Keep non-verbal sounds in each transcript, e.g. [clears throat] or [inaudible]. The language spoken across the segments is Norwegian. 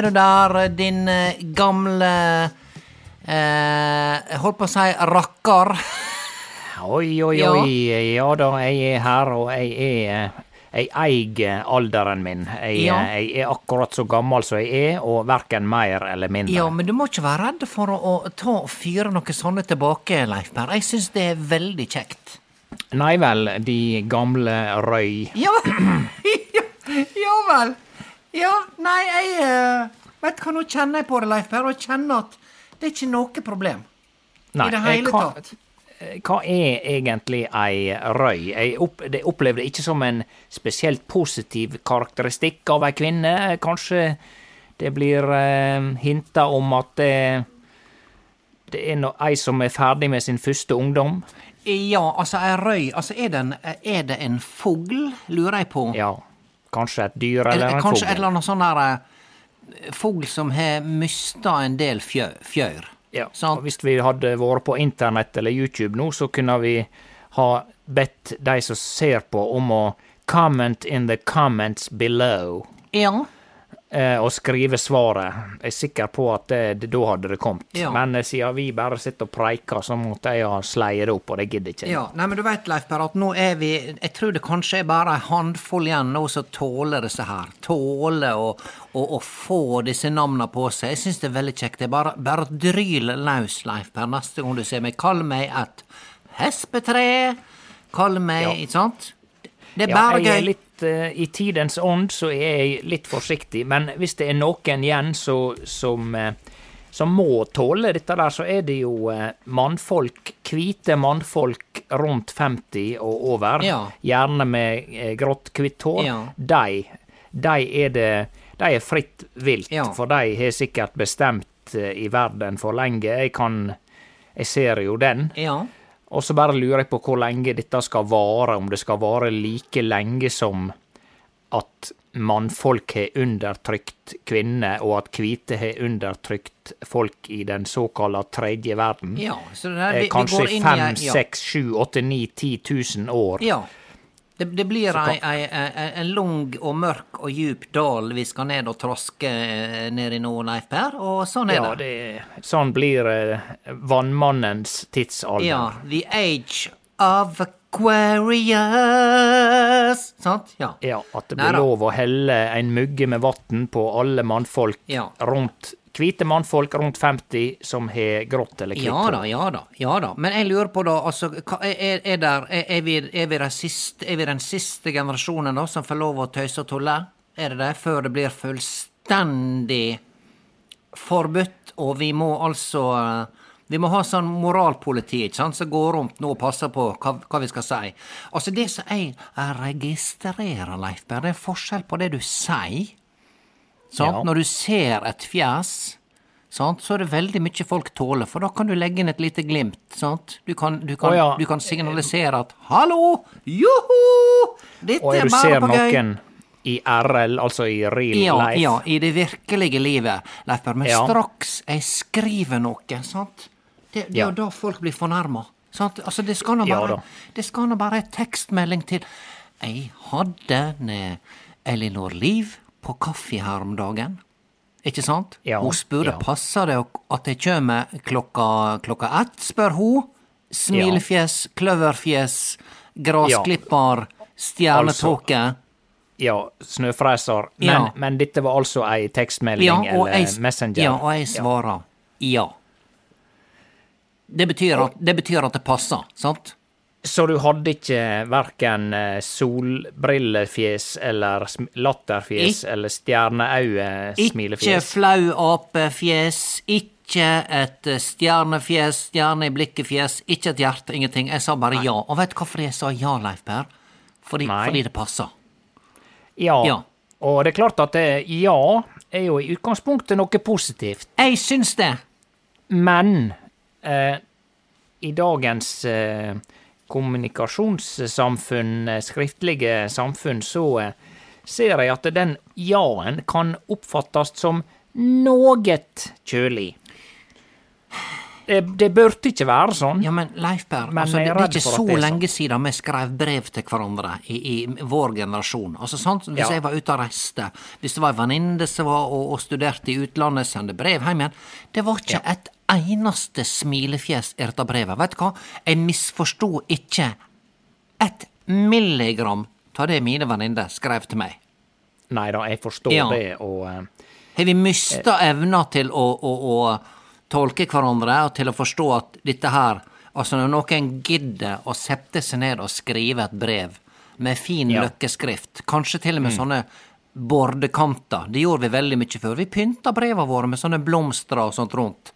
Er du der, din eh, gamle eh, holdt på å si rakker. [laughs] Oi, oi, oi. Ja da, jeg er her, og jeg er Jeg eier alderen min. Jeg, Ja. jeg er akkurat så gammel som jeg er, og verken mer eller mindre. Ja, men du må ikke være redd for å, å ta og fyre noe sånne tilbake, Leif Per. Jeg syns det er veldig kjekt. Nei vel, de gamle røy. Ja, [clears throat] ja, ja vel. Ja, nei, jeg eh, Vet du hva, nå kjenner jeg på det, Leif Per, og kjenner at det er ikke noe problem. Nei, I det eh, hele hva, tatt. eh, Hva er egentlig ei røy? Jeg opp, det opplevde ikke som en spesielt positiv karakteristikk av ei kvinne. Kanskje det blir eh, hinta om at det, det er no, ei som er ferdig med sin første ungdom. Ja, altså, ei røy Altså, er det en, er det en fugl, lurer jeg på? Ja, kanskje et dyr eller, Eller en kanskje et eller annet sånn der eh, Fugl som har mista en del fjør. Ja, Sant? og hvis vi hadde vært på internett eller YouTube nå, så kunne vi ha bedt de som ser på, om å comment in the comments below. Ja. Eh, og skrive svaret. Jeg er sikker på at det, da hadde det kommet. Ja. Men eh, siden vi bare sitter og preiker, så måtte jeg ha sleie det opp, og det gidder ikke. ja. Nei, men du veit, Leif Per, at nå er vi Jeg tror det kanskje er bare ei håndfull igjen nå som tåler disse her. Tåler å, å, å få disse navna på seg. Jeg syns det er veldig kjekt. Det er bare, bare dryl løs, Leif Per, neste gang du ser meg. Kall meg et hespetre. Kall meg Ja. Ikke sant? Det er bare ja, gøy. Eh, I tidens ånd så er jeg litt forsiktig, men hvis det er noen igjen så, som, eh, som må tåle dette der, så er det jo eh, mannfolk, hvite mannfolk rundt 50 og over, Ja. gjerne med eh, grått-hvitt hår. Ja. De, de er det De er fritt vilt, Ja. for de har sikkert bestemt i verden for lenge. Jeg kan Jeg ser jo den. Ja. Og så bare lurer jeg på hvor lenge dette skal vare, om det skal vare like lenge som at mannfolk har undertrykt kvinner, og at hvite har undertrykt folk i den såkalla tredje verden. ja. Så der, Eh, vi, Kanskje fem, seks, sju, åtte, ni, ti tusen år. Ja. Det, det blir en lang og mørk og djup dal vi skal ned og traske eh, ned i nå, Leif Per, og sånn er Ja, det. det, sånn blir eh, vannmannens tidsalder. Ja, the age of Aquarius. Sant? Ja. Ja, at det blir lov å helle en mugge med vann på alle mannfolk Ja. rundt Hvite mannfolk rundt 50 som har grått eller hvitt Ja da, ja da. ja da. Men jeg lurer på, da, altså, er, er, der, er, vi, er, vi siste, er vi den siste generasjonen da som får lov å tøyse og tulle? er det det, før det blir fullstendig forbudt, og vi må altså vi må ha sånn moralpoliti ikke sant, som går rundt nå og passer på hva, hva vi skal si. Altså, det som jeg registrerer, Leif Berr, det er forskjell på det du sier. Ja. Når du ser et fjes, sant, så er det veldig mye folk tåler, for da kan du legge inn et lite glimt. Sant? Du, kan, du, kan, ja. du kan signalisere at 'hallo, joho, dette Og er du bare på gøy'. i RL, altså i real Ja, life. ja, i det virkelige livet, Leif Men Ja. straks jeg skriver noe, sant Det, det er Ja. jo da folk blir fornærma. Altså, det skal nå bare. Det skal nå bare ei tekstmelding til. Jeg hadde med Elinor Liv på kaffe her om dagen. Ikke sant? Ja, Hun spurte ja. passer det at jeg kjem klokka, klokka ett, spør hun. Smilefjes, kløverfjes, grasklipper, stjernetåke. Ja, snøfreser. Men, Ja. men dette var altså ei tekstmelding Ja, eller jeg, Messenger? Ja, og jeg svarer ja. Det betyr, at, det betyr at det passer, sant? Så du hadde ikke verken eh, solbrillefjes eller latterfjes Ik- eller Ikke stjerneøye-smilefjes? flau apefjes, ikke et eh, stjernefjes, stjerne i blikket-fjes, ikke et hjerte, ingenting. Jeg sa bare ja. Og vet du hvorfor jeg sa ja, Leif Per? Fordi, fordi det passer. Ja. Ja. Og det er klart at det, ja er jo i utgangspunktet noe positivt, Jeg syns det! men eh, i dagens eh, kommunikasjonssamfunn, eh, skriftlige samfunn, så eh, ser jeg at den ja-en kan oppfattes som noe kjølig. Det, det burde ikke være sånn. Ja, men Leif Men altså, det, det er ikke så det er lenge siden vi skrev brev til hverandre i, i vår generasjon. Altså, sant? Hvis Ja. jeg var ute og reiste, hvis det var ei venninne som var og, og studerte i utlandet, sendte brev hjem igjen Det var ikke et eneste smilefjes i dette brevet. Vet du hva? Jeg misforsto ikke et milligram av det mine venninner skrev til meg. Nei da, jeg forstår Ja. det, og eh, Har vi mista evna til å, å, å tolke hverandre og til å forstå at dette her Altså, når noen gidder å sette seg ned og skrive et brev med fin Ja. løkkeskrift, kanskje til og med sånne bordekanter, det gjorde vi veldig mye før. Vi pynta breva våre med sånne blomster og sånt rundt.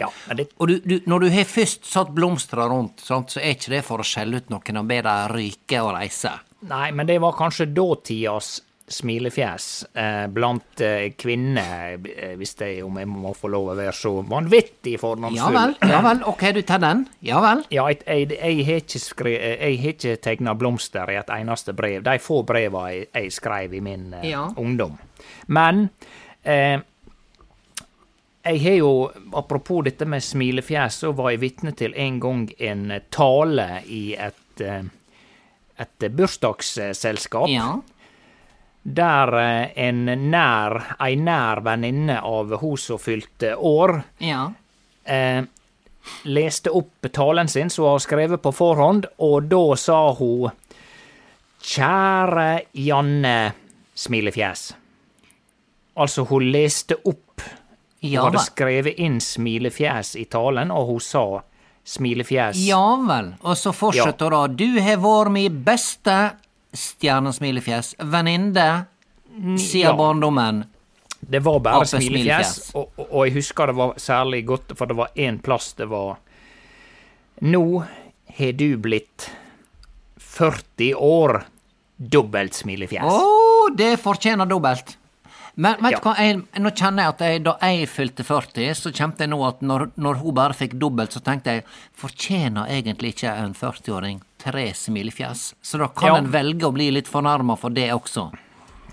Ja, det- Og du, du, når du har først satt blomster rundt, sant, så er ikke det for å skjelle ut noen og be dem ryke og reise. Nei, men det var kanskje dåtidas smilefjes eh, blant eh, kvinner, eh, hvis det om jeg må få lov å være så vanvittig Ja vel, ja vel, ok, du tar den. Ja vel. Ja, jeg, har ikke, skre, jeg ikke tegna blomster i et eneste brev. De få breva jeg, jeg skrev i min eh, Ja. ungdom. Men eh, jeg har jo, apropos dette med smilefjes, så var jeg vitne til en gang en tale i et, eh, et bursdagsselskap. Ja. Der eh, en nær, ei nær venninne av hun som fylte år, Ja. eh, leste opp talen sin som hun har skrevet på forhånd, og da sa hun Kjære Janne smilefjes. Altså, hun leste opp Ja Hun hadde skrevet inn smilefjes i talen, og hun sa smilefjes. Ja vel. Og så fortsetter hun da. Du har vært min beste stjernesmilefjes. Venninne siden ja. barndommen. Det var bare smilefjes, og, og, og jeg husker det var særlig godt, for det var én plass det var Nå har du blitt 40 år. Dobbelt smilefjes. Å, det fortjener dobbelt. Men vet Ja. du hva, jeg, nå kjenner jeg at jeg, da jeg fylte 40, så kjente jeg nå at når, når hun bare fikk dobbelt, så tenkte jeg fortjener egentlig ikke en 40-åring tre smilefjes? Så da kan Ja. en velge å bli litt fornærma for det også.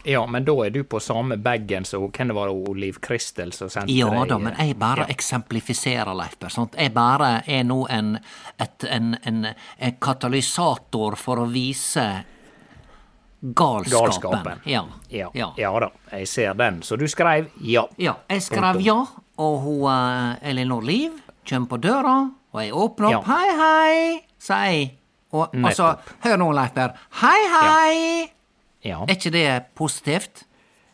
Ja, men da er du på samme bagen som hvem det var Oliv Kristel som sendte Ja deg da, men jeg bare ja. eksemplifiserer, Leif Berr. Jeg bare er nå en, et, en, en, en katalysator for å vise galskapen. Galskapen. Ja. Ja, ja. ja da, jeg ser den. Så du skrev ja. Ja, jeg skrev ja, og hun uh, Elinor Liv kommer på døra, og jeg åpner opp. Hei, hei, sier jeg. Og altså, hør nå, Leif Berr. Hei, hei! Ja, Er ikke det positivt?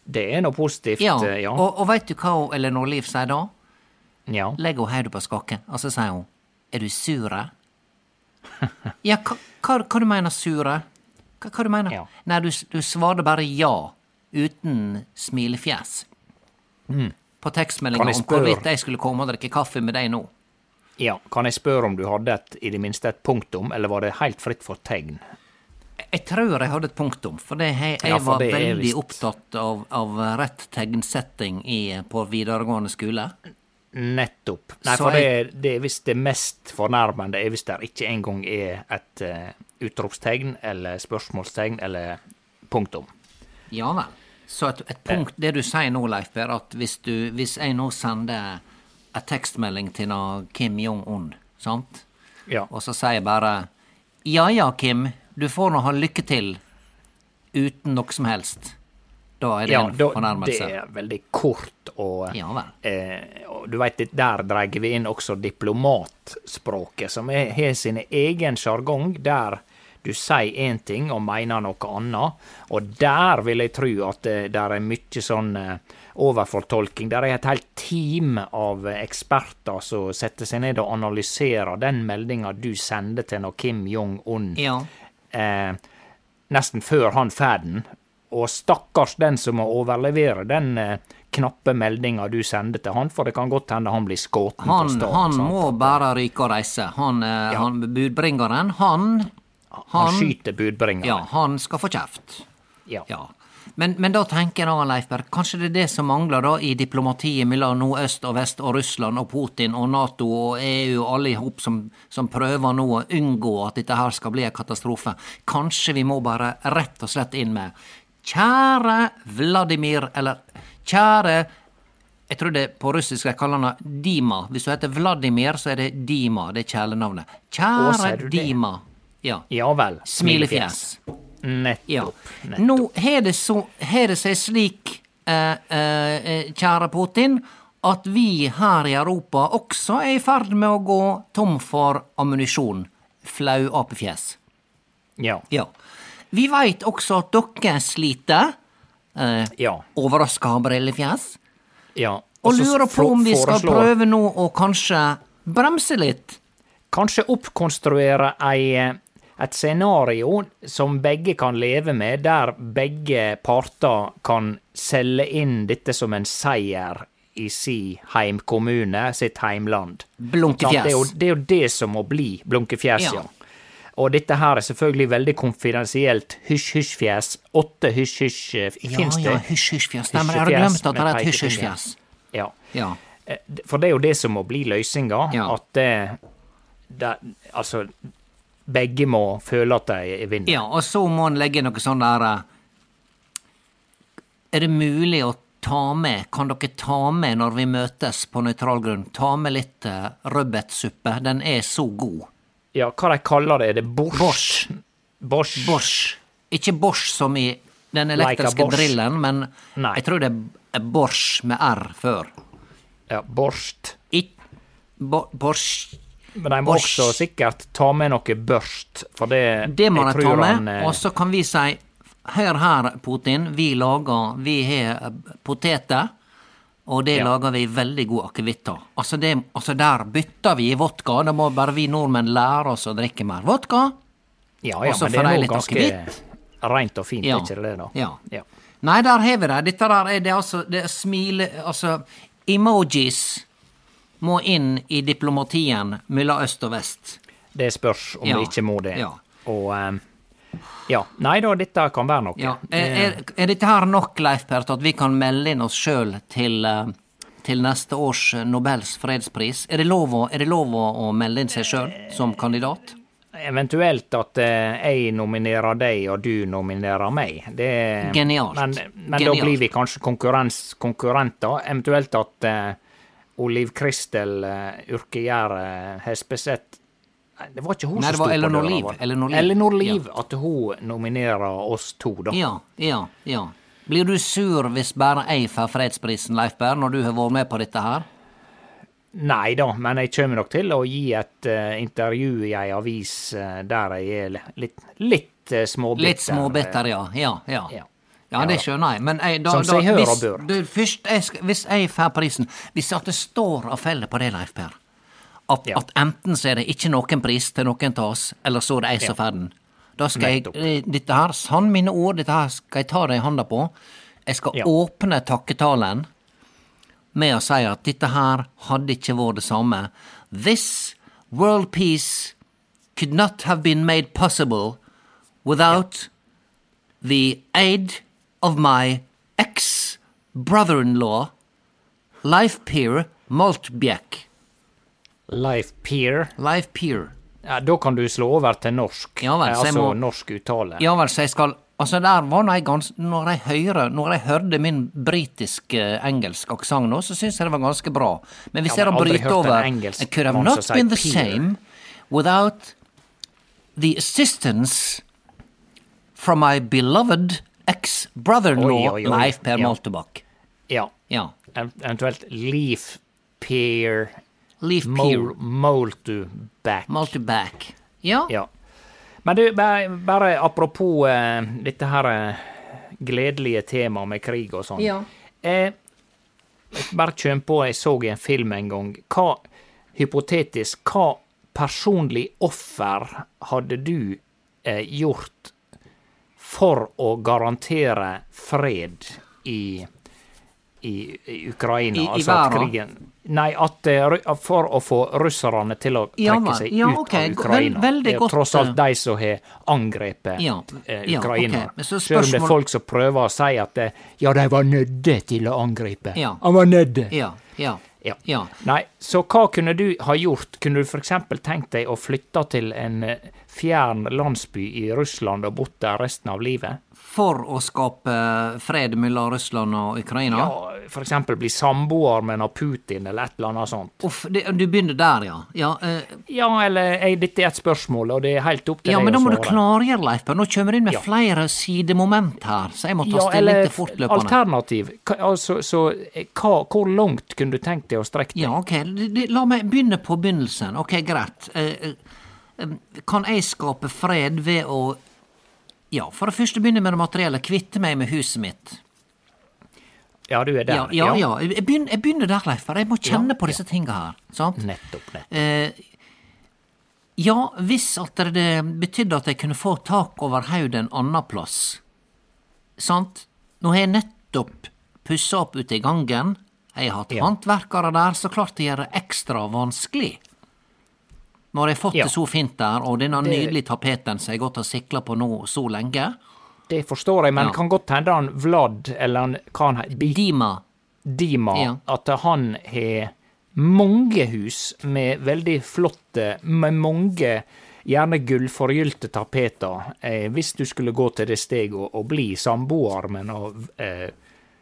det er noe positivt, Ja. eh, ja. Og, og veit du hva hun Elinor Liv sier da? ja. Legger hun hodet på skakken, og så sier hun Er du sure? [laughs] ja, hva, hva, hva du mener sure? Hva, hva du mener? Ja. Nei, du, du svarte bare ja. uten smilefjes. Mm. På tekstmeldinga om hvorvidt jeg skulle komme og drikke kaffe med deg nå. Ja, kan jeg spørre om du hadde et, i det minste et punktum, eller var det helt fritt for tegn? Jeg tror jeg hadde et punktum, for det, jeg, jeg Ja, for var det veldig opptatt av, av rett tegnsetting i, på videregående skole. Nettopp. Nei, Så for det, jeg- det er visst det mest fornærmende er hvis det ikke engang er et eh, utropstegn eller spørsmålstegn eller punktum. Ja vel. Så et, et punkt, det du sier nå, Leif Per, at hvis, du, hvis jeg nå sender en tekstmelding til Kim Jong-un, sant, Ja. og så sier jeg bare ja ja, Kim, du får nå ha lykke til, uten noe som helst, da er det ja, en da, fornærmelse. det er veldig kort og Ja eh, og Du veit, der dreier vi inn også diplomatspråket, som har sin egen sjargong, der du sier én ting og mener noe annet. Og der vil jeg tro at det der er mye sånn eh, overfortolking. Der er et helt team av eksperter som setter seg ned og analyserer den meldinga du sender til noe Kim Jong-un Ja. eh, nesten før han får den. Og stakkars den som må overlevere den eh, knappe meldinga du sender til han, for det kan godt hende han blir skutt på Han, stad. han sant? må bare ryke og reise. Han, eh, Ja. han budbringeren, han han skyter budbringeren. Ja, han skal få kjeft. Ja. Ja. Men, men da tenker jeg da, Leif Berr, kanskje det er det som mangler da i diplomatiet mellom Nordøst øst og vest og Russland og Putin og Nato og EU og alle i hop som, som prøver nå å unngå at dette her skal bli en katastrofe. Kanskje vi må bare rett og slett inn med Kjære Vladimir, eller kjære jeg tror det på russisk jeg kaller han Dima. Hvis du heter Vladimir, så er det Dima. Det er kjælenavnet. Kjære? Dima. Ja. Ja vel. Smilefjes. Nettopp. Ja. nettopp. Nå har det, det seg slik, eh, eh, kjære Putin, at vi her i Europa også er i ferd med å gå tom for ammunisjon. Flau apefjes. Ja. Ja. Vi veit også at dere sliter. Eh, Ja. Overraska brillefjes. ja. Og lurer på om vi skal foreslår- prøve nå å kanskje bremse litt. Kanskje oppkonstruere ei, et scenario som begge kan leve med, der begge parter kan selge inn dette som en seier i si heimkommune, sitt heimland. Blunkefjes. Det, er jo, det er jo det som må bli blunkefjes, Ja. ja. Og dette her er selvfølgelig veldig konfidensielt. Hysj-hysj-fjes. Åtte hysj-hysj Ja, Fins det? ja, hysj-hysj-fjes. Stemmer, jeg hadde glemt at det er et hysj-hysj-fjes. Ja. Ja. Eh, For det er jo det som må bli løsninga. Ja. At det, det Altså, begge må føle at de vinner. Ja, og så må en legge noe sånn der eh, Er det mulig å ta med, kan dere ta med når vi møtes på nøytral grunn, ta med litt rødbetsuppe? Den er så god. Ja, hva de kaller det? Er det Bosch? Bosch. Bosch. Bosch. Ikke Bosch som i den elektriske like drillen, men Nei. jeg tror det er Bosch med R før. Ja, Borst. Ik bo borsj Men de må Borsj. også sikkert ta med noe børst, for det Det må de ta med, eh, og så kan vi si Hør her, Putin, vi lager Vi har poteter, og det Ja. lager vi veldig god akevitt av. Altså, altså, der bytter vi i vodka. Da må bare vi nordmenn lære oss å drikke mer vodka. Ja, ja, men det er nå ganske rent og fint, Ja. ikke det, da? Ja. ja. Nei, der har vi det. Dette der er det altså det er smile... Altså, emojis må inn i diplomatien mellom øst og vest. Det spørs om Ja. det ikke må det. Ja. Og eh, ja. Nei da, dette kan være noe. Ja. Er, er, dette her nok, Leif Per, til at vi kan melde inn oss sjøl til, eh, til neste års Nobels fredspris? Er det lov å, det lov å, melde inn seg sjøl som kandidat? Eventuelt at eh, jeg nominerer deg, og du nominerer meg. Det, Genialt. Men, men Genialt. da blir vi kanskje konkurrenter. Eventuelt at eh, Oliv Kristel uh, Urkegjerde Hespeseth Nei, det var ikke hun Nei, som sto på Eleanor døra, Liv. var det? Eleanor Liv. Eleanor Liv. At hun nominerer oss to, da. Ja, ja, ja. Blir du sur hvis bare jeg får fredsprisen, Leif Berr, når du har vært med på dette her? Nei da, men jeg kommer nok til å gi et uh, intervju i ei avis uh, der jeg er litt, litt uh, småbitter. Litt småbitter, ja. Ja, ja. Ja. Ja, det skjønner jeg, men jeg, da, Som seg hør og bør. først, jeg hvis jeg får prisen Hvis at det står og faller på det, Leif Per, at, Ja. at enten så er det ikke noen pris til noen av oss, eller så er det jeg som får den, da skal jeg eh, Dette her, sann mine ord, dette her skal jeg ta det i handa på. Jeg skal Ja. åpne takketalen med å si at dette her hadde ikke vært det samme. This world peace could not have been made possible without the aid of my ex-brother-in-law, Leif Peer Maltbjekk. Life Peer. Life Peer. Ja, da kan du slå over til norsk. Ja vel, Eh, så jeg altså må- norsk uttale. Ja vel, så jeg skal Altså, der var nå jeg gans... Når jeg hører Når jeg hørte min britiske engelsk aksent nå, så syns jeg det var ganske bra. Men hvis Ja, jeg men har aldri bryter over engelsk I could have not been the peer. same without the assistance from my beloved ex-brother-in-law. Leif Per Ja. Moltebakk. Ja. Ja. Eventuelt Leif Peer Leif Mol, Peer Moltuback. Ja. Ja. Men du, bare, bare apropos eh, dette her eh, gledelige temaet med krig og sånn. Ja. Eh, bare kjøm på, jeg så i en film en gang, hva, hypotetisk, hva personlig offer hadde du eh, gjort for å garantere fred i, i, i Ukraina? I- i altså at krigen Nei, at, eh, for å få russerne til å trekke seg Ja, ut okay. av Ukraina. Vel, det er jo tross alt eh, de som har angrepet Ja, eh, ja, Ukraina. ok. Men så Selv om det er folk som prøver å si at det, ja, de var nødde til å angripe. Ja. Han var nødde. Ja. Ja. Ja. Ja. Nei, så hva kunne du ha gjort? Kunne du f.eks. tenkt deg å flytte til en fjern landsby i Russland og bodd der resten av livet? For å skape fred mellom Russland og Ukraina? Ja, f.eks. bli samboer med en Putin eller et eller annet sånt. Uff, det, du begynner der, ja. Ja, eh, Ja, eller jeg, dette er et spørsmål, og det er helt opp til ja deg men da må du svare. klargjøre, Leif Nå kommer du inn med Ja. flere sidemoment her, så jeg må ta Ja, stilling til fortløpende. alternativ. Altså, så eh, hva, hvor langt kunne du tenkt deg å strekke deg? Ja, ok. La meg begynne på begynnelsen. Ok, greit. Eh, eh, Kan jeg skape fred ved å Ja, for det første begynne med det materielle. Kvitte meg med huset mitt. Ja, du er der. Ja, ja. ja. Jeg, begynner, jeg begynner der, Leif. Jeg må kjenne på disse tinga her. Sant? Nettopp nettopp. Eh, ja, hvis at det betydde at jeg kunne få tak over hodet en annen plass. Sant? Nå har jeg nettopp pussa opp ute i gangen. Jeg har hatt Ja. håndverkere der, så klart det gjør det ekstra vanskelig. Når jeg har fått Ja. det så fint der, og denne nydelige tapeten som jeg har gått og sikla på nå så lenge Det forstår jeg, men Ja. kan godt hende han Vlad, eller han, hva han heter, Dima. Dima, Ja. at han har mange hus med veldig flotte, med mange gjerne gullforgylte tapeter. Eh, hvis du skulle gå til det steget å, bli samboer med eh,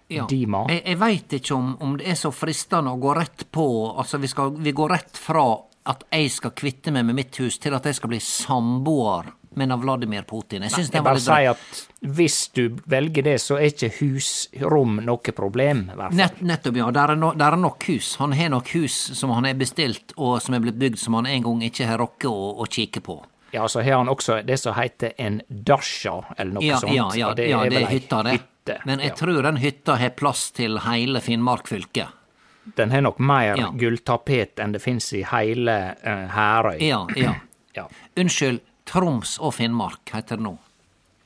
Ja. Dima. Jeg, jeg veit ikke om, om det er så fristende å gå rett på Altså, vi, skal, vi går rett fra at jeg skal kvitte meg med mitt hus, til at jeg skal bli samboer med Vladimir Putin. Jeg syns det var litt sier at hvis du velger det, så er ikke husrom noe problem. Nett, nettopp, ja. Der er, no, der er nok hus. Han har nok hus som han har bestilt, og som er blitt bygd som han en gang ikke har rukket å, å kikke på. Ja, så har han også det som heter en dasja, eller noe Ja, sånt. ja, ja, det ja, er det er hytta, det. hytte. Men jeg ja. tror den hytta har plass til hele Finnmark fylke. Den har nok mer Ja. gulltapet enn det fins i hele uh, Herøy. Ja, ja. Ja. Unnskyld, Troms og Finnmark heter det nå.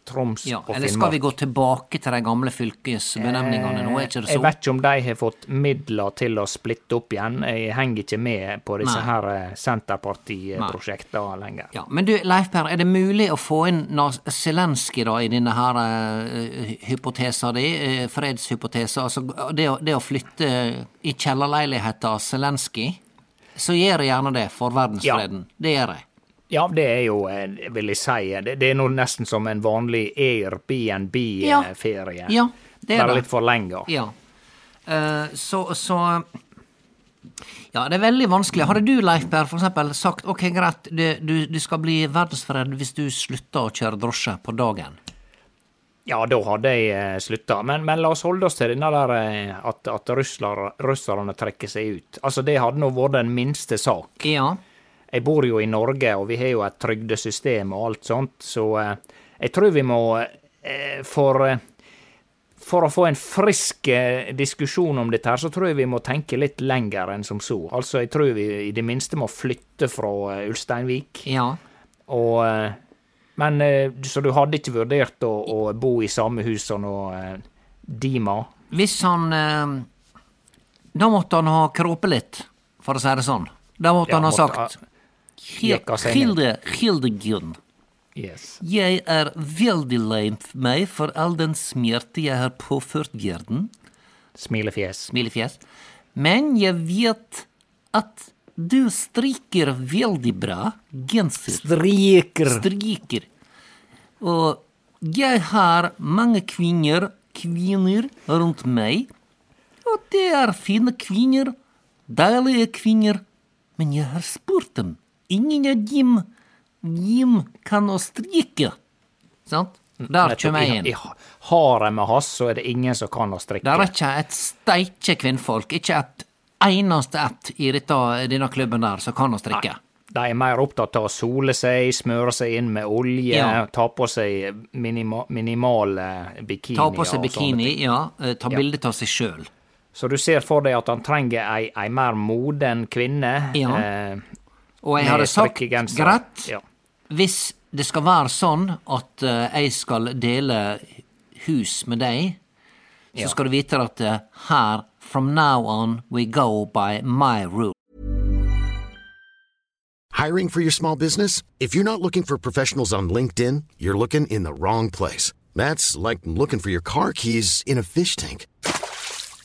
Troms Ja, og eller skal vi gå tilbake til de gamle fylkesbenevningene nå, er ikke det Jeg vet ikke om de har fått midler til å splitte opp igjen. Jeg henger ikke med på disse Nei. her eh, Senterparti-prosjektene lenger. Ja, men du, Leif Per, er det mulig å få inn Zelenskyj da i denne her uh, hypotesa di, uh, fredshypotesa, altså det, å- det å flytte i kjellerleiligheta av Zelenskyj, så gjør jeg gjerne det for verdensfreden. Det gjør jeg. Ja, det er jo, vil jeg si, det, det er nå nesten som en vanlig Airbnb-ferie. Ja, det er Bare det. litt for lenge. Ja. Uh, så, så Ja, det er veldig vanskelig. Hadde du, Leif Per, for eksempel sagt ok, greit, du, du, du skal bli verdensfred hvis du slutter å kjøre drosje på dagen? Ja, da hadde jeg eh, slutta. Men, men la oss holde oss til denne der eh, at, at russler, russerne trekker seg ut. Altså, det hadde nå vært den minste sak. Ja. Jeg bor jo i Norge, og vi har jo et trygdesystem og alt sånt, så eh, jeg tror vi må eh, for, eh, for å få en frisk diskusjon om dette her, så tror jeg vi må tenke litt lenger enn som så. Altså, jeg tror vi i det minste må flytte fra Ulsteinvik. Ja. Og, men Så du hadde ikke vurdert å, å bo i samme hus som Dima. Hvis han Da måtte han ha kråpet litt, for å si det sånn. Da måtte Ja, han ha sagt jekka. Hilde, Hildegunn, Yes. jeg er veldig lei meg for all den smerte jeg har påført verden. Smilefjes. Smilefjes. Men jeg vet at du striker veldig bra genser. Striker. Striker. Og jeg har mange kvinner, kvinner rundt meg. Og det er fine kvinner, deilige kvinner. Men jeg har spurt dem. Ingen av dem, Jim kan å strikke. Sant? Der kommer jeg inn. I, i harem med hans så er det ingen som kan å strikke. Det er ikke et steike kvinnfolk, ikke et eneste ett i denne klubben der som kan å strikke. De er mer opptatt av å sole seg, smøre seg inn med olje, Ja. ta på seg minima, minimale bikini. Ta på seg bikini, ja. eh, Ta Ja. bilde av seg sjøl. Så du ser for deg at han trenger ei, ei mer moden kvinne. Ja. Eh, Og jeg hadde sagt greit, Ja. hvis det skal være sånn at eh, jeg skal dele hus med deg, så Ja. skal du vite at eh, her, from now on, we go by my rule. Hiring for your small business? If you're not looking for professionals on LinkedIn, you're looking in the wrong place. That's like looking for your car keys in a fish tank.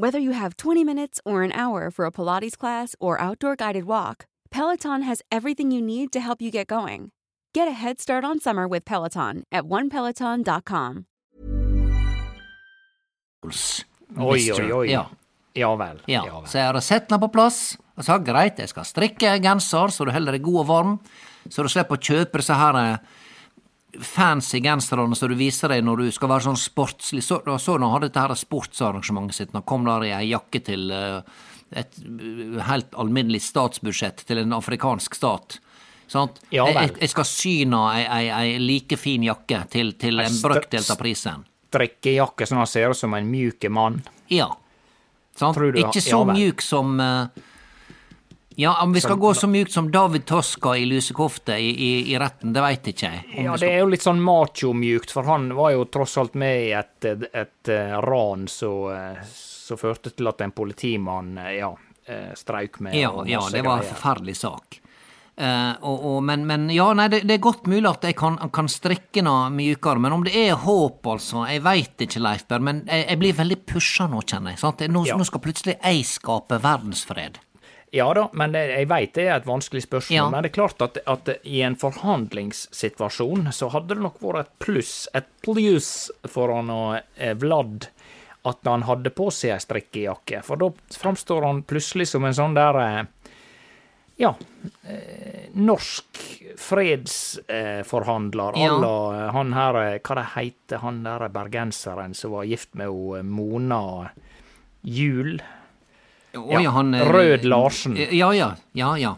Whether you have 20 minutes or an hour for a Pilates class or outdoor guided walk, Peloton has everything you need to help you get going. Get a head start on summer with Peloton at onepeloton.com. Oi, oi, oi. Ja. Ja vel. Ja, Ja, vel. så jeg hadde sett den på plass og sa greit, jeg skal strikke genser så du holder deg god og varm, så du slipper å kjøpe disse her eh, fancy genserne som du viser deg når du skal være sånn sportslig. Så, så han hadde dette her sportsarrangementet sitt, Nå kom der i ei jakke til eh, et eh, helt alminnelig statsbudsjett til en afrikansk stat. Sant? Ja jeg, jeg skal syne ei, ei, ei like fin jakke til, til en brøkdel av prisen. Strikkejakke sånn han ser ut som en mjuk mann. Ja. Sant? Ikke så ja, mjuk som eh, Ja, om vi skal Som- gå så mjukt som David Toska i lusekofte i, i, i retten, det veit ikke jeg. Ja, det er jo litt sånn macho-mjukt, for han var jo tross alt med i et, et, et eh, ran som førte til at en politimann eh, ja, eh, med. ja, ja, det var en forferdelig sak. Uh, og, og, men, men ja, nei, det, det er godt mulig at jeg kan, kan strikke noe mjukere. Men om det er håp, altså, jeg veit ikke, Leifberg, Men jeg, jeg blir veldig pusha nå, kjenner jeg. Nå, Ja. nå skal plutselig jeg skape verdensfred. Ja da, men jeg veit det er et vanskelig spørsmål. Ja. Men det er klart at, at i en forhandlingssituasjon så hadde det nok vært et pluss, et pluss for han og eh, Vlad at han hadde på seg ei strikkejakke. For da framstår han plutselig som en sånn der eh, ja, eh, norsk fredsforhandler Ja. à la eh, han her eh, Hva det heter han der bergenseren som var gift med ho, eh, Mona Juel? Oi, han, eh, Rød Larsen. Ja, ja. Ja, ja.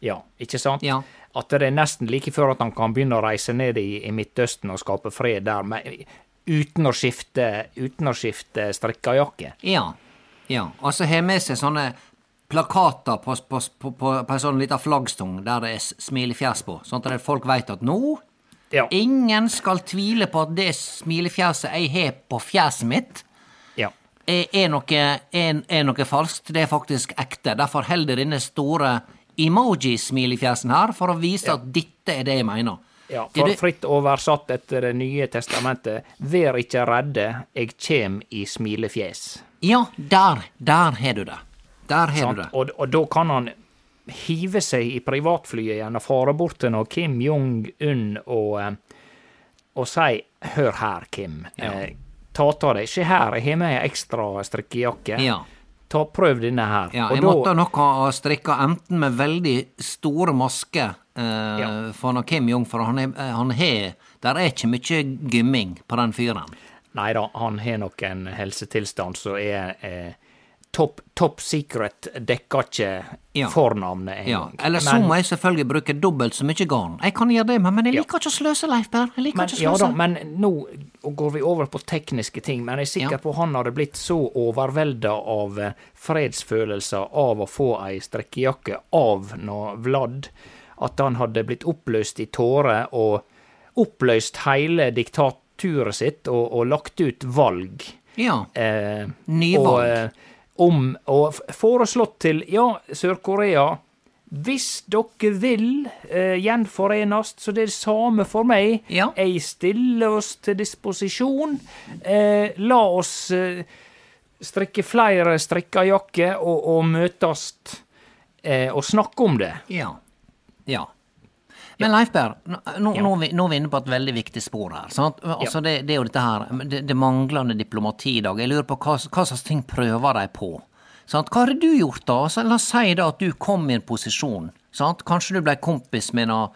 Ja, ikke sant? Ja. At det er nesten like før at han kan begynne å reise ned i, i Midtøsten og skape fred der, men uten å skifte, uten å skifte strikkejakke. Ja. ja. Og så har med seg sånne plakater på, på, på, på, en sånn liten flaggstong der det er s- smilefjes på, sånn at folk veit at nå Ja. Ingen skal tvile på at det smilefjeset jeg har på fjeset mitt, ja. Er, noe, er, er noe falskt. Det er faktisk ekte. Derfor holder denne store emoji-smilefjesen her, for å vise at dette er det jeg mener. Ja, for det- fritt oversatt etter Det nye testamentet, vær ikke redde, jeg kjem i smilefjes. Ja, der, der har du det. Der har du det. Og, og da kan han hive seg i privatflyet igjen og fare bort til Kim Jong-un og, eh, og si 'hør her, Kim'. Eh, ta ta deg. Se her, jeg har med ei ekstra strikkejakke. Ja. Ta, prøv denne her. Ja, jeg da- måtte nok ha strikka enten med veldig store masker eh, Ja. for Kim Jong, for han eh, han har Der er ikke mye gymming på den fyren. Nei da, han har nok en helsetilstand som er eh, top, top secret dekker ikke Ja. fornavnet Ja. Eller så må jeg selvfølgelig bruke dobbelt så mye garn. Jeg kan gjøre det, men jeg Ja. liker ikke å sløse, Leif Berr. Jeg liker Men, ikke å ja sløse. da, men nå går vi over på tekniske ting. Men jeg er sikker Ja. på han hadde blitt så overvelda av eh, fredsfølelser av å få ei strikkejakke av noe Vlad, at han hadde blitt oppløst i tårer og oppløst hele diktaturet sitt og, og lagt ut valg. Ja. Eh, Nyvalg. Og, om, og f- foreslått til ja, Sør-Korea hvis dere vil eh, gjenforenes, så det er det samme for meg. Ja. Jeg stiller oss til disposisjon. Eh, la oss eh, strikke flere strikkejakker og, og møtes eh, og snakke om det. Ja. Ja. Men Leif Berr, nå, nå, nå, vi, nå er vi inne på et veldig viktig spor her. Sant? Altså det, det er jo dette her, det, det manglende diplomati i dag. Jeg lurer på hva, hva slags ting prøver de på? Sant? Hva har du gjort da? Altså, la oss si da at du kom i en posisjon. Sant? Kanskje du ble kompis med noe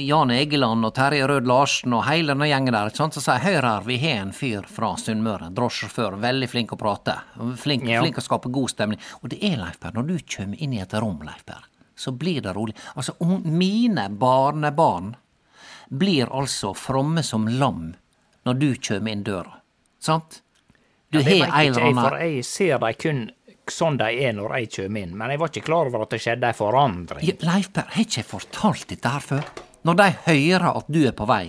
Jan Egeland og Terje Rød Larsen og hele den gjengen der. som Så sier hør her, vi har en fyr fra Sunnmøre, drosjesjåfør, veldig flink å prate. Flink, Ja. flink å skape god stemning. Og det er, Leif Per, når du kommer inn i et rom, Leif Per, så blir det rolig. Altså, om mine barnebarn blir altså fromme som lam når du kjem inn døra. Sant? Du har en ikke eller anna for jeg ser dei kun sånn de er når jeg kjem inn. Men jeg var ikke klar over at det skjedde ei forandring. Ja, Leif Per, har ikke jeg fortalt dette her før? Når de høyrer at du er på vei,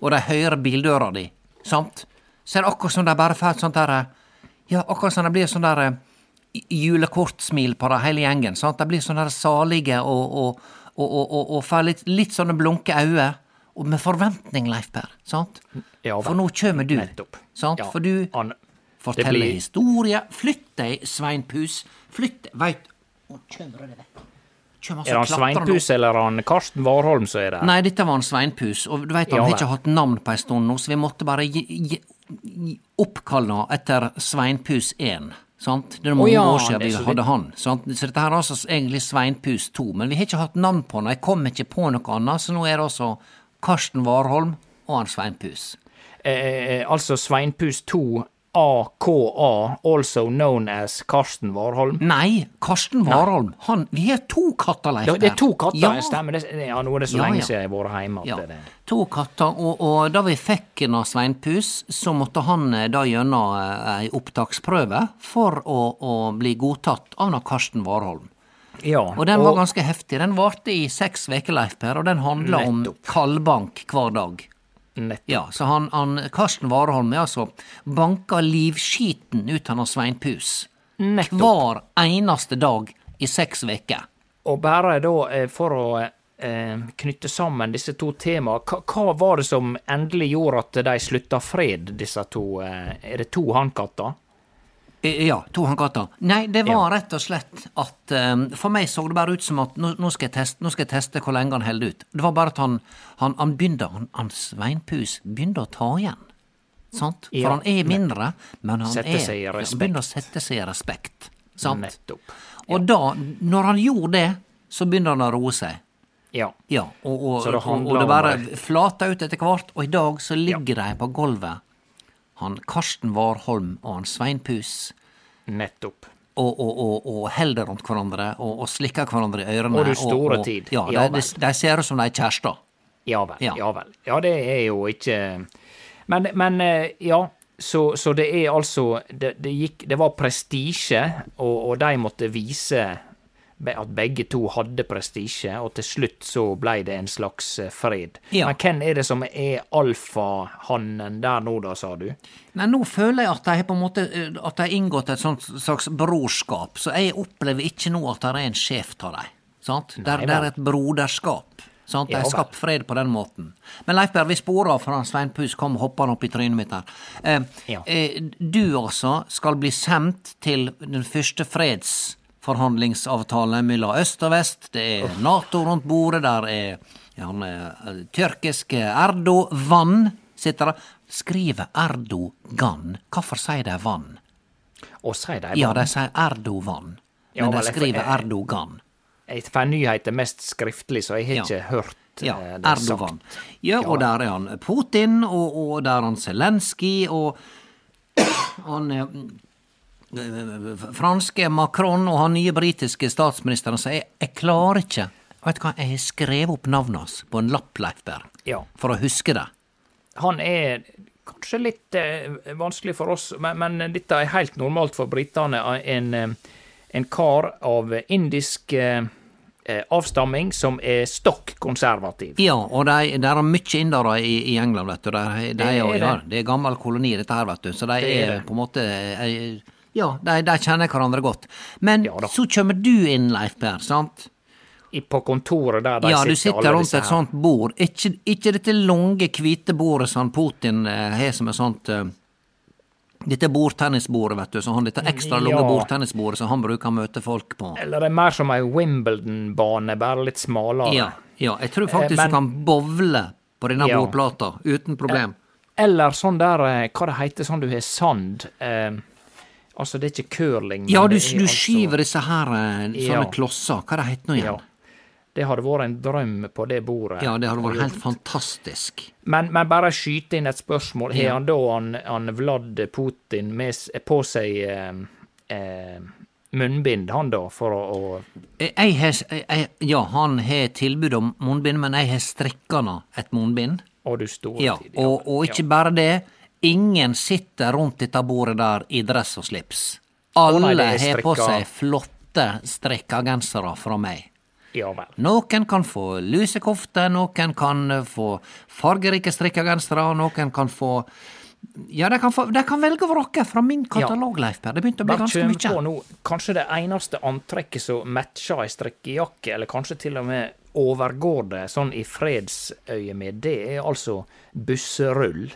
og de høyrer bildøra di, sant, så er det akkurat som de bare får sånt derre Ja, akkurat som det blir sånn derre julekortsmil på det hele gjengen, sant. De blir sånn salige og, og, og, og, får litt, litt sånne blunke øyne. Og med forventning, Leif Per, sant. Ja. For nå kjem du, Nettopp. sant. Ja, For du an... forteller blir- historie. Flytt deg, Sveinpus. Flytt deg, veit Nå det vekk. Altså Er han Sveinpus eller er han Karsten Warholm som er der? Nei, dette var han sveinpus, og du veit han Ja har ikke hatt navn på ei stund nå, så vi måtte bare gi, gi, oppkalle etter Sveinpus 1. Sant? Det er mange ja, år siden vi det, hadde han. Sant? Så dette her er altså egentlig Sveinpus 2, men vi har ikke hatt navn på han, jeg kom ikke på noe annet, så nå er det altså Karsten Warholm og han Sveinpus. Eh, altså Sveinpus 2 AKA, also known as Karsten Warholm. Nei, Karsten Warholm. Han, vi har to katter, Leif. Ja, det er to katter, Ja. stemmer. Det, ja, nå er det så Ja, lenge ja. siden jeg har vært hjemme. Ja, det, to katter, og, og da vi fikk av Sveinpus, så måtte han eh, da gjennom eh, ei opptaksprøve for å, å bli godtatt av Karsten Warholm. ja, Og den var ganske heftig. Den varte i seks uker, Leif Per, og den handla om kaldbank hver dag. Nettopp. Ja, så han, han Karsten Warholm er altså banka livskiten ut av Svein Pus. Nettopp. Hver eneste dag i seks uker. Og bare da, eh, for å eh, knytte sammen disse to temaene, hva, hva var det som endelig gjorde at de slutta fred, disse to? Eh, er det to hannkatter? Eh, Ja, to hankatter. Nei, det var Ja. rett og slett at um, For meg så det bare ut som at nå, nå, skal jeg teste, nå skal jeg teste hvor lenge han holder ut. Det var bare at han, han, han begynte Han, han Sveinpus begynte å ta igjen. Sant? For Ja, han er mindre, men han er ja, han begynner å sette seg i respekt. Sant? Nettopp. Og da, når han gjorde det, så begynte han å roe seg. Ja. Ja, og, og, det og, det bare flata ut etter hvert, og i dag så ligger de på gulvet, han Karsten Warholm og han Sveinpus, Nettopp. og, og, og, og holder rundt hverandre og, og slikker hverandre i ørene. Og du store og, tid. Ja, Ja de, de, ser ut som de er kjærester. Ja vel. Ja. Ja. vel. Ja, det er jo ikke Men, men eh, ja. Så, så det er altså Det, det, gikk, det var prestisje, og, og de måtte vise at begge to hadde prestisje, og til slutt så ble det en slags eh, fred. Ja. Men hvem er det som er alfahannen der nå, da, sa du? Nei, nå føler jeg at de har på en måte eh, At de har inngått et sånt slags brorskap, så jeg opplever ikke nå at det er en sjef av dem. Sant? Det er- der er et broderskap. Sant? De har skapt fred på den måten. Men Leif Berr, vi sporer han Svein Pus kom hoppende opp i trynet mitt her. Eh, Ja. eh, du altså skal bli sendt til den første fredsforhandlingsavtalen mellom øst og vest. Det er Nato rundt bordet, der er ja, han eh, tyrkiske Erdogan sitter der. Skriver Erdogan. Hvorfor sier de vann? Og sier de Ja, bare de sier Erdogan, men ja, de skriver jeg- Erdogan. Jeg får nyheter mest skriftlig, så jeg har Ja. ikke hørt Ja, eh, Erdogan. Ja, og der er han Putin, og, og der er han Zelenskyj, og [clears throat] han franske Macron og han nye britiske statsministeren så jeg, jeg klarer ikke Vet du hva, jeg har skrevet opp navnet hans på en lapp, Leif Berr, Ja. for å huske det. Han er kanskje litt eh, vanskelig for oss, men, men dette er helt normalt for britene. En, eh, en kar av indisk eh, eh, avstamming som er stokk konservativ. Ja, og det er, det er mye indere i, i England, vet du. Det er, det er, Det er ja, det. det er gammel koloni, dette her, vet du. Så de Det er er, på en måte eh, Ja, de, de kjenner hverandre godt. Men Ja så kommer du inn, Leif Per, sant? I- På kontoret der de Ja, du alle sitter rundt et sånt bord. Ikke, ikke dette lange, hvite bordet som Putin eh, har som et sånt eh, Dette bordtennisbordet, vet du. Så han, dette ekstra lange Ja. bordtennisbordet som han bruker å møte folk på. Eller det er mer som ei Wimbledon-bane, bare litt smalere. Ja, ja jeg tror faktisk Eh, men- du kan bowle på denne Ja. bordplata uten problem. Eller sånn der eh, Hva det heter sånn du har sand eh, Altså, det er ikke curling. Ja, du, det du altså- skyver disse her eh, sånne Ja. klosser. Hva det heter nå igjen? Ja. Det hadde vært en drøm på det bordet. Ja, det hadde vært helt fantastisk. Men, men bare skyte inn et spørsmål. Har Ja. han da han, han Vlad Putin med, på seg eh, eh, munnbind, han da, for å, å Jeg, jeg, har- jeg, ja, han har tilbud om munnbind, men jeg har strikka nå et munnbind. Og du store Ja, tid. og, og ikke bare det. Ingen sitter rundt dette bordet der i dress og slips. Alle har på seg flotte strikka gensere fra meg. Ja. Noen kan få lusekofte, noen kan få fargerike strikka gensere, noen kan få Ja, de kan, få, de kan velge og vrake fra min katalog, Leif Per. Det begynte å bli ganske mye. nå, kanskje det eneste antrekket som matcher ei strikkejakke, eller kanskje til og med overgår det sånn i fredsøyemed, det er altså busserull.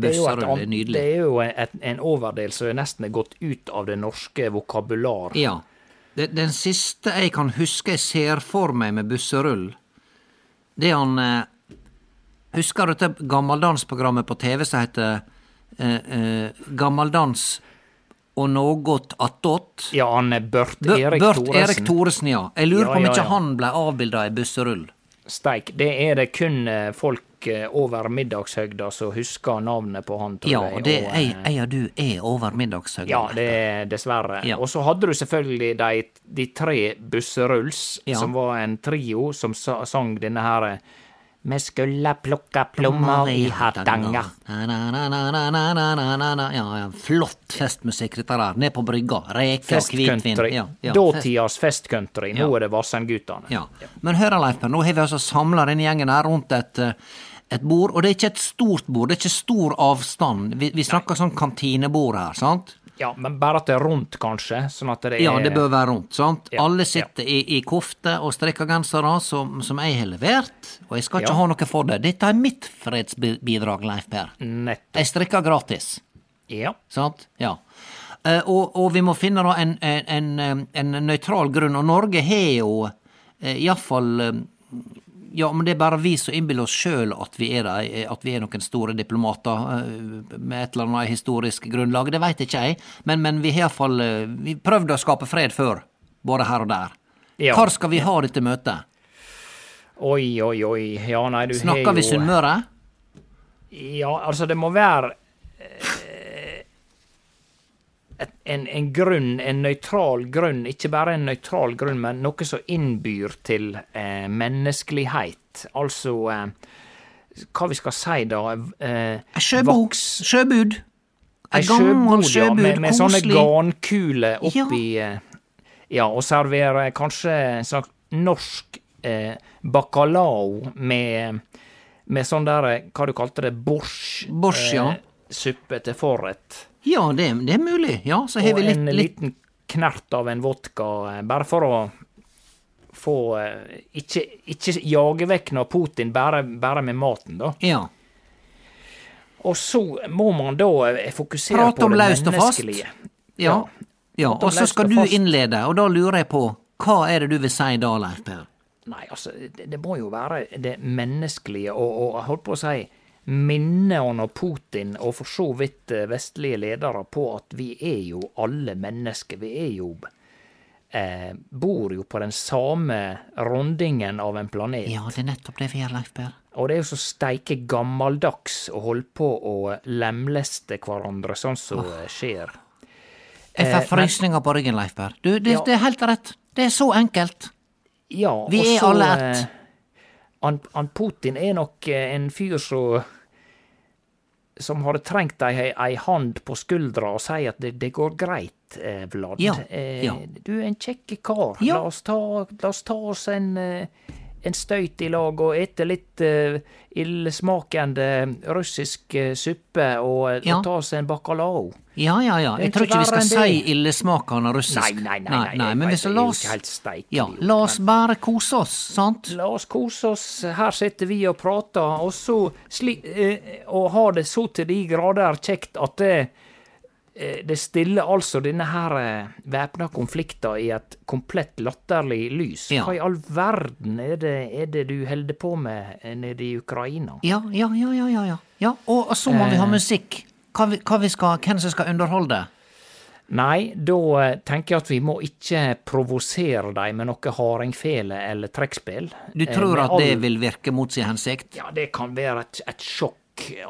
Det er er nydelig. Det er jo et, en overdel som nesten er gått ut av det norske vokabular. Ja. Det, den siste jeg kan huske jeg ser for meg med busserull, det er han eh, Husker dette gammeldansprogrammet på TV som heter eh, eh, Gammeldans og något attåt? Ja, han er Børt Bør- Erik Børt Thoresen. Erik Thoresen, ja. Jeg lurer Ja, på om ja, ikke ja. han ble avbilda i busserull. Steik. Det er det kun eh, folk eh, over middagshøgda som husker navnet på han, Ja, og det og, jeg, eh, du er over middagshøgda. Ja, det er dessverre. Ja. Og så hadde du selvfølgelig de, de tre Busserulls, Ja. som var en trio som sa, sang denne her Me skulle plukka plommer i Hardanger. Ja, ja, flott festmusikk, dette der. Ned på brygga. Reker og hvitvin. Ja, ja, Dåtidas festcountry. Nå er det Vassendgutane. Ja. Men hør, Leif nå har vi altså samla denne gjengen her rundt et, eh, et bord, og det er ikke et stort bord, det er ikke stor avstand. Vi, vi snakker sånn kantinebord her, sant? Ja, men bare at det er rundt, kanskje. Sånn at det er Ja, det bør være rundt, sant? Ja, Alle sitter i, i kofte og strikka gensere som, som jeg har levert, og jeg skal ikke Ja. ha noe for det. Dette er mitt fredsbidrag, Leif Per. Nettopp. Jeg strikker gratis. Ja. Sant? Ja. Uh, og, og vi må finne da en, en, en, eh, en nøytral grunn, og Norge har jo uh, iallfall eh, Ja, men det er bare vi som innbiller oss sjøl at vi eh, at vi er noen store diplomater eh, med et eller annet historisk grunnlag. Det veit ikke jeg, men, men vi har iallfall prøvd Vi prøvde å skape fred før, både her og der. Ja. Hvor skal vi ha dette møtet? Oi, oi, oi. Ja, nei, du Snakker vi jo- Sunnmøre? Ja, altså, det må være eh, en, en grunn, en nøytral grunn, ikke bare en nøytral grunn, men noe som innbyr til eh, menneskelighet. Altså eh, Hva vi skal si, da? Eh, Sjøbod. voks- Sjøbud. En gang gammelt sjøbud, ja, med, med sånne garnkuler oppi eh, Ja, og servere kanskje en slags norsk eh, bacalao med, med sånn der eh, Hva du kalte det? Borsj? Borsj, ja. suppe til forrett. Ja, det, det er mulig. Ja, så har Og vi litt, en liten knert av en vodka, eh, bare for å få eh, Ikke, ikke jage vekk Putin, bare, bare med maten, da. Ja. Og så må man da eh, fokusere Prat på om det løst og fast. menneskelige. Ja. ja. Og så skal og du innlede, og da lurer jeg på hva er det du vil si da, Leif Per? Nei, altså, det, det må jo være det menneskelige, og, og jeg holdt på å si minne han og Putin, og for så vidt eh, vestlige ledere, på at vi er jo alle mennesker. Vi er jo eh, Bor jo på den samme rundingen av en planet. Ja, det er nettopp det vi gjør, Leif Berr. Og det er jo så steike gammeldags å holde på å lemleste hverandre sånn som oh. skjer. Jeg får Eh, frysninger på ryggen, Leif Berr. Du, det, Ja. det er helt rett. Det er så enkelt. Ja, Vi er så, alle ett. eh, Han, han Putin er nok eh, en fyr som som hadde trengt ei, ei hand på skuldra og si at det, det går greit, eh, Vlad. Ja, Eh, ja. Du er en kjekk kar. Ja. La, oss ta, la oss ta oss en, eh, en støyt i lag og ete litt uh, illesmakende russisk uh, suppe og, Ja. og ta seg en bacalao. Ja, ja, ja. Jeg tror ikke vi skal si illesmakende russisk. Nei, nei, nei. nei, nei. men hvis la oss Ja, la oss bare kose oss, sant? La oss kose oss. Her sitter vi og prater, og så sli, uh, Og har det så til de grader kjekt at det, eh, det stiller altså denne her eh, væpna konflikten i et komplett latterlig lys. Ja. Hva i all verden er det, er det du holder på med eh, nede i Ukraina? Ja, ja, ja, ja, ja. ja. ja og, og så må vi ha Eh. musikk. Hva vi, hva vi skal, hvem som skal underholde? Nei, da eh, tenker jeg at vi må ikke provosere dem med noe hardingfele eller trekkspill. Du Eh, tror med at det vil virke mot sin hensikt? Ja, det kan være et, et sjokk.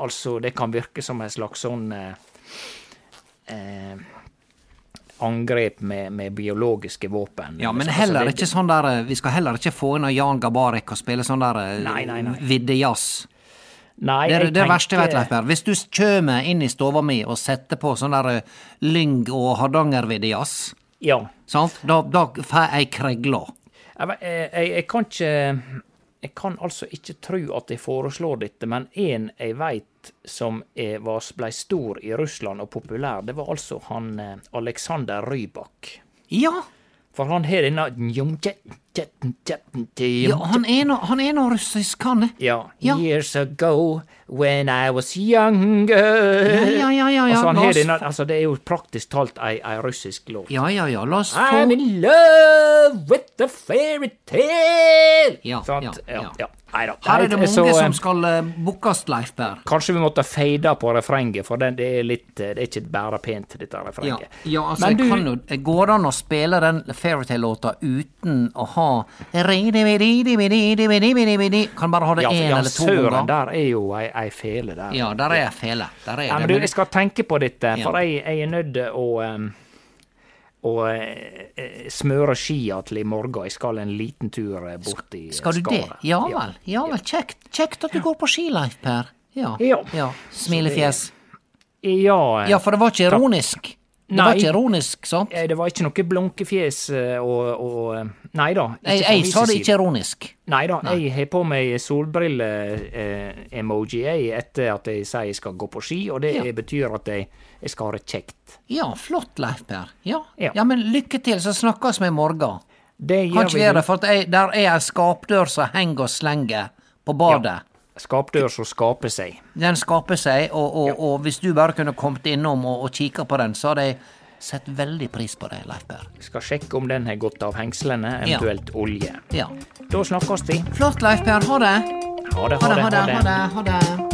Altså, det kan virke som en slags sånn eh, Angrep med, med biologiske våpen. Ja, men heller ikke sånn der eh, Vi skal heller ikke få inn Jan Gabarek og spille sånn der eh, viddejazz. Nei, Det er det verste jeg vet, Leif. Hvis du kommer inn i stova mi og setter på sånn der eh, Lyng og Hardangerviddejazz, Ja. sant, da, da får jeg kregla. Jeg, jeg, jeg kan ikke Jeg kan altså ikke tro at jeg foreslår dette, men en jeg veit som er, var, blei stor i Russland og populær, det var altså han eh, Aleksander Rybak. Ja, For han har denne ja han er nå han er nå russisk, han. Ja. Ja. Years ago, when I was younger Ja, ja, ja, ja, ja. Denne, få- altså, det er jo praktisk talt ei, ei russisk låt. Ja, ja, ja, la oss I'm in love with the fairytale! Ja, Sant? ja, ja. ja. ja. Her er det mange så, eh, som skal uh, bookes, Leif Berr. Kanskje vi måtte fade på refrenget, for den, det er litt eh, Det er ikke bare pent, dette refrenget. ja altså, Men du- kan jo Går det an å spille den Fairytale-låta uten å ha Kan bare ha det Ja, én ja, eller to søren, der er jo ei, ei fele der. Ja, der er fele. Der er Ja, men du, jeg skal tenke på dette, for jeg, jeg er nødt til å eh, eh, smøre skia til i morgen. Jeg skal en liten tur eh, bort i eh, Skal du det? Ja vel. Ja vel, kjekt. Kjekt at du går på ski, Per. Ja. Ja. Smilefjes. Ja, Ja, for det var ikke ironisk. Det var ikke ironisk, sant? eh, det var ikke noe blunkefjes eh, og, og eh, Nei da. Jeg, jeg sa det ikke ironisk. Nei da, jeg har på meg solbrille-emoji eh, etter at jeg sier jeg skal gå på ski, og det Ja. betyr at jeg, jeg skal ha det kjekt. Ja, flott, Leif Per. Ja. Ja. ja, men lykke til, så snakkes vi i morgen. Det Kan gjør ikke vi. være du. for jeg, der er ei skapdør som henger og slenger på badet. Skapdør som skaper seg. Den skaper seg, og, og, og hvis du bare kunne kommet innom og, og kikka på den, så hadde jeg sett veldig pris på det, Leif Per. Skal sjekke om den har gått av hengslene, Ja. eventuelt olje. Ja. Da snakkes vi. Flott, Leif Per. Ha det. Ha det, Ha det, ha det, ha det. Ha det. Even